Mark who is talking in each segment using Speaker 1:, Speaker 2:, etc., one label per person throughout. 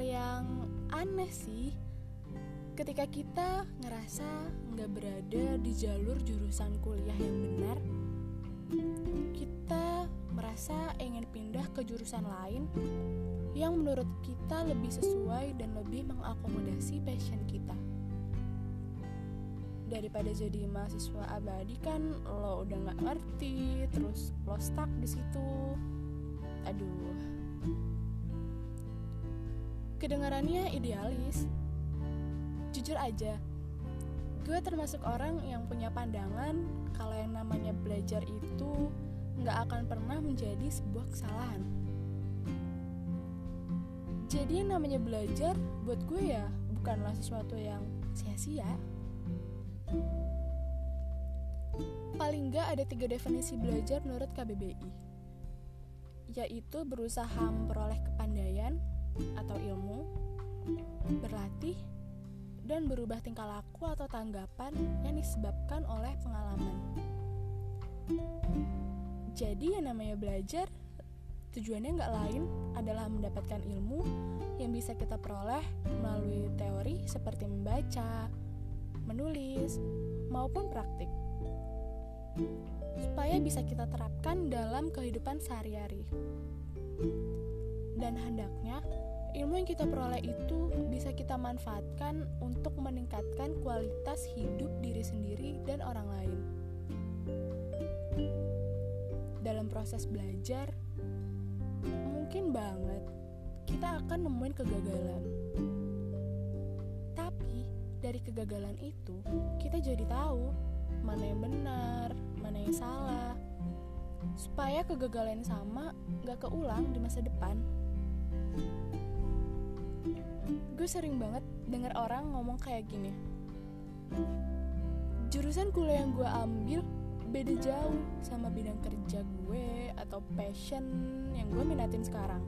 Speaker 1: yang aneh sih. Ketika kita ngerasa nggak berada di jalur jurusan kuliah yang benar kita merasa ingin pindah ke jurusan lain yang menurut kita lebih sesuai dan lebih mengakomodasi passion kita. Daripada jadi mahasiswa abadi kan lo udah nggak ngerti terus lo stuck di situ. Aduh kedengarannya idealis. Jujur aja gue termasuk orang yang punya pandangan kalau yang namanya belajar itu nggak akan pernah menjadi sebuah kesalahan. Jadi yang namanya belajar buat gue ya bukanlah sesuatu yang sia-sia. Paling nggak ada tiga definisi belajar menurut KBBI, yaitu berusaha memperoleh kepandaian atau ilmu, berlatih, dan berubah tingkah laku atau tanggapan yang disebabkan oleh pengalaman. Jadi yang namanya belajar tujuannya nggak lain adalah mendapatkan ilmu yang bisa kita peroleh melalui teori seperti membaca, menulis, maupun praktik. Supaya bisa kita terapkan dalam kehidupan sehari-hari. Dan hendaknya ilmu yang kita peroleh itu bisa kita manfaatkan untuk meningkatkan kualitas hidup diri sendiri dan orang lain. Dalam proses belajar, mungkin banget kita akan nemuin kegagalan dari kegagalan itu, kita jadi tahu mana yang benar, mana yang salah. Supaya kegagalan sama gak keulang di masa depan. Gue sering banget denger orang ngomong kayak gini. Jurusan kuliah yang gue ambil beda jauh sama bidang kerja gue atau passion yang gue minatin sekarang.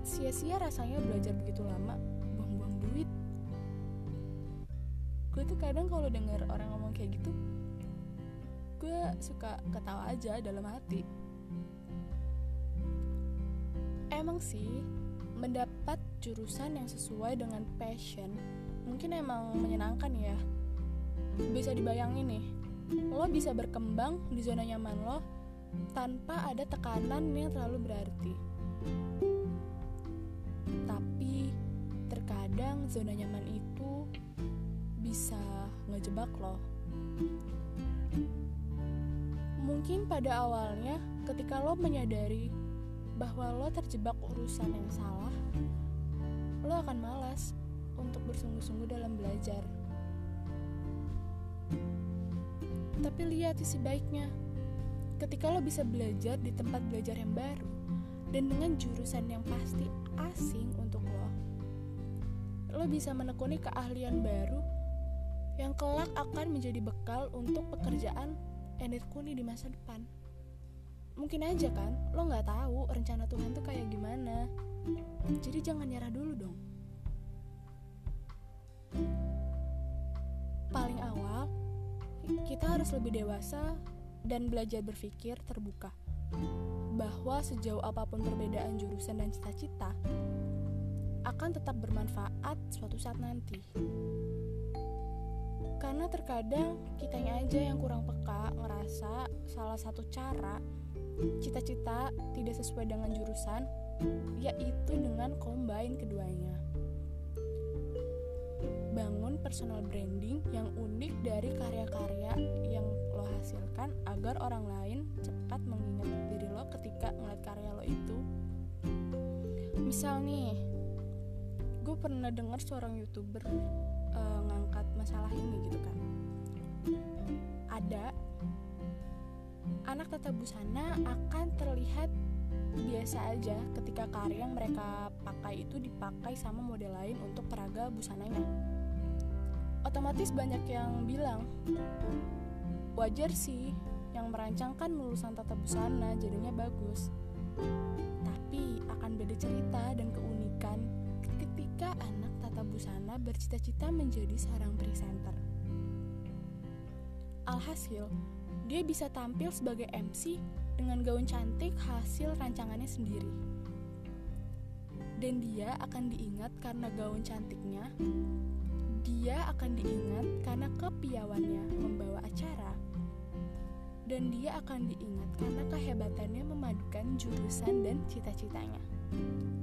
Speaker 1: Sia-sia rasanya belajar begitu lama gue tuh kadang kalau denger orang ngomong kayak gitu gue suka ketawa aja dalam hati emang sih mendapat jurusan yang sesuai dengan passion mungkin emang menyenangkan ya bisa dibayangin nih lo bisa berkembang di zona nyaman lo tanpa ada tekanan yang terlalu berarti tapi terkadang zona nyaman itu bisa ngejebak lo. Mungkin pada awalnya ketika lo menyadari bahwa lo terjebak urusan yang salah, lo akan malas untuk bersungguh-sungguh dalam belajar. Tapi lihat sisi baiknya, ketika lo bisa belajar di tempat belajar yang baru dan dengan jurusan yang pasti asing untuk lo, lo bisa menekuni keahlian baru yang kelak akan menjadi bekal untuk pekerjaan yang ditekuni di masa depan. Mungkin aja kan, lo nggak tahu rencana Tuhan tuh kayak gimana. Jadi jangan nyerah dulu dong. Paling awal, kita harus lebih dewasa dan belajar berpikir terbuka bahwa sejauh apa pun perbedaan jurusan dan cita-cita akan tetap bermanfaat suatu saat nanti. Karena terkadang kitanya aja yang kurang peka ngerasa salah satu cara cita-cita tidak sesuai dengan jurusan yaitu dengan combine keduanya. Bangun personal branding yang unik dari karya-karya yang lo hasilkan agar orang lain cepat mengingat diri lo ketika ngeliat karya lo itu. Misal nih, gue pernah dengar seorang youtuber uh, ngangkat masalah ini gitu kan ada anak tata busana akan terlihat biasa aja ketika karya yang mereka pakai itu dipakai sama model lain untuk peraga busananya otomatis banyak yang bilang wajar sih yang merancangkan lulusan tata busana jadinya bagus tapi akan beda cerita dan keunikan ketika anak tata busana bercita-cita menjadi seorang presenter. Alhasil, dia bisa tampil sebagai MC dengan gaun cantik hasil rancangannya sendiri. dan dia akan diingat karena gaun cantiknya. Dia akan diingat karena kepiawannya membawa acara. Dan dia akan diingat karena kehebatannya memadukan jurusan dan cita-citanya.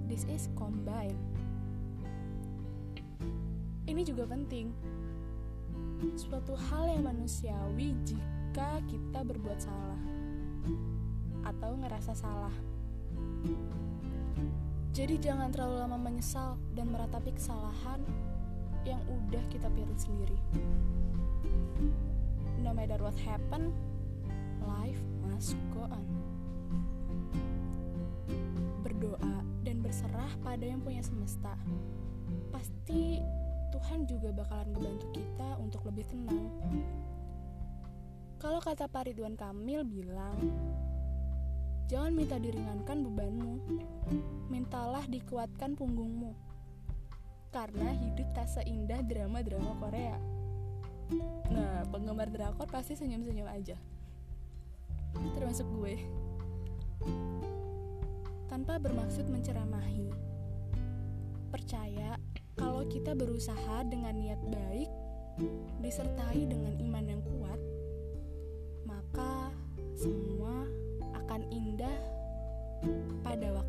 Speaker 1: This is combine. Ini juga penting. Suatu hal yang manusiawi jika kita berbuat salah atau ngerasa salah. Jadi jangan terlalu lama menyesal dan meratapi kesalahan yang udah kita pilih sendiri. No matter what happen, life must go on. Berdoa dan berserah pada yang punya semesta. Pasti Tuhan juga bakalan ngebantu kita untuk lebih tenang. Kalau kata Pak Ridwan Kamil bilang, Jangan minta diringankan bebanmu, mintalah dikuatkan punggungmu. Karena hidup tak seindah drama-drama Korea. Nah, penggemar drakor pasti senyum-senyum aja. Termasuk gue. Tanpa bermaksud menceramahi. Percaya kalau kita berusaha dengan niat baik, disertai dengan iman yang kuat, pada waktunya.